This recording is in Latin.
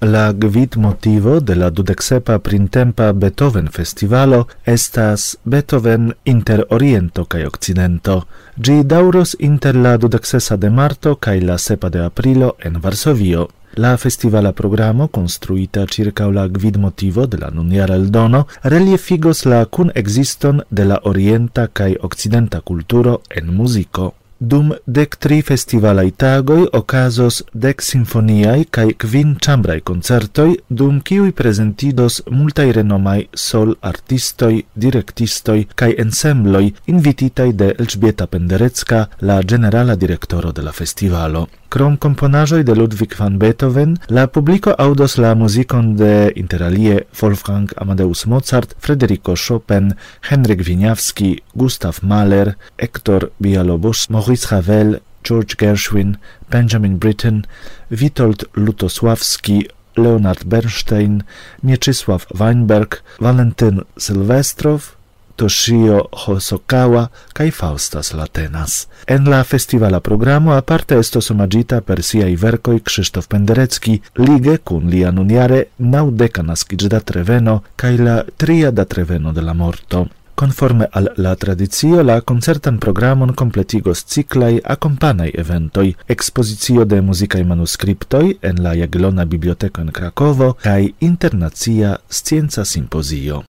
La gvid motivo de la dudexepa printempa Beethoven festivalo estas Beethoven inter Oriento kaj Occidento. Gi dauros inter la dudexesa de marto kaj la sepa de aprilo en Varsovio. La festivala programo, konstruita ĉirkaŭ la gvidmotivo de la nunjara eldono, reliefigos la kun existon de la orienta kaj occidenta kulturo en muziko. Dum dec tri festivalai tagoi ocasos dec sinfoniai cae quin chambrai concertoi, dum ciui presentidos multai renomai sol artistoi, directistoi cae ensembloi invititai de Elżbieta Penderecka, la generala directoro de la festivalo. Krom componajoi de Ludwig van Beethoven, la publico audos la muzikon de interalie Wolfgang Amadeus Mozart, Frederico Chopin, Henryk Winiawski, Gustav Mahler, Hector Bialobos, Maurice Ravel, George Gershwin, Benjamin Britten, Witold Lutosławski, Leonard Bernstein, Mieczysław Weinberg, Valentyn Sylwestrow, Toshio Hosokawa kaj Faustas Latenas. En la festivala programo aparte estos omagita per siaj verkoj Krzysztof Penderecki, lige kun lia nuniare naŭdeka naskiĝda treveno kaj la tria da treveno de la morto. Conforme al la tradizio, la concertan programon completigos ciclai accompagnai eventoi, expozicio de musicae manuscriptoi en la Jagiellona Biblioteco in Krakovo, cae internacia scienza simposio.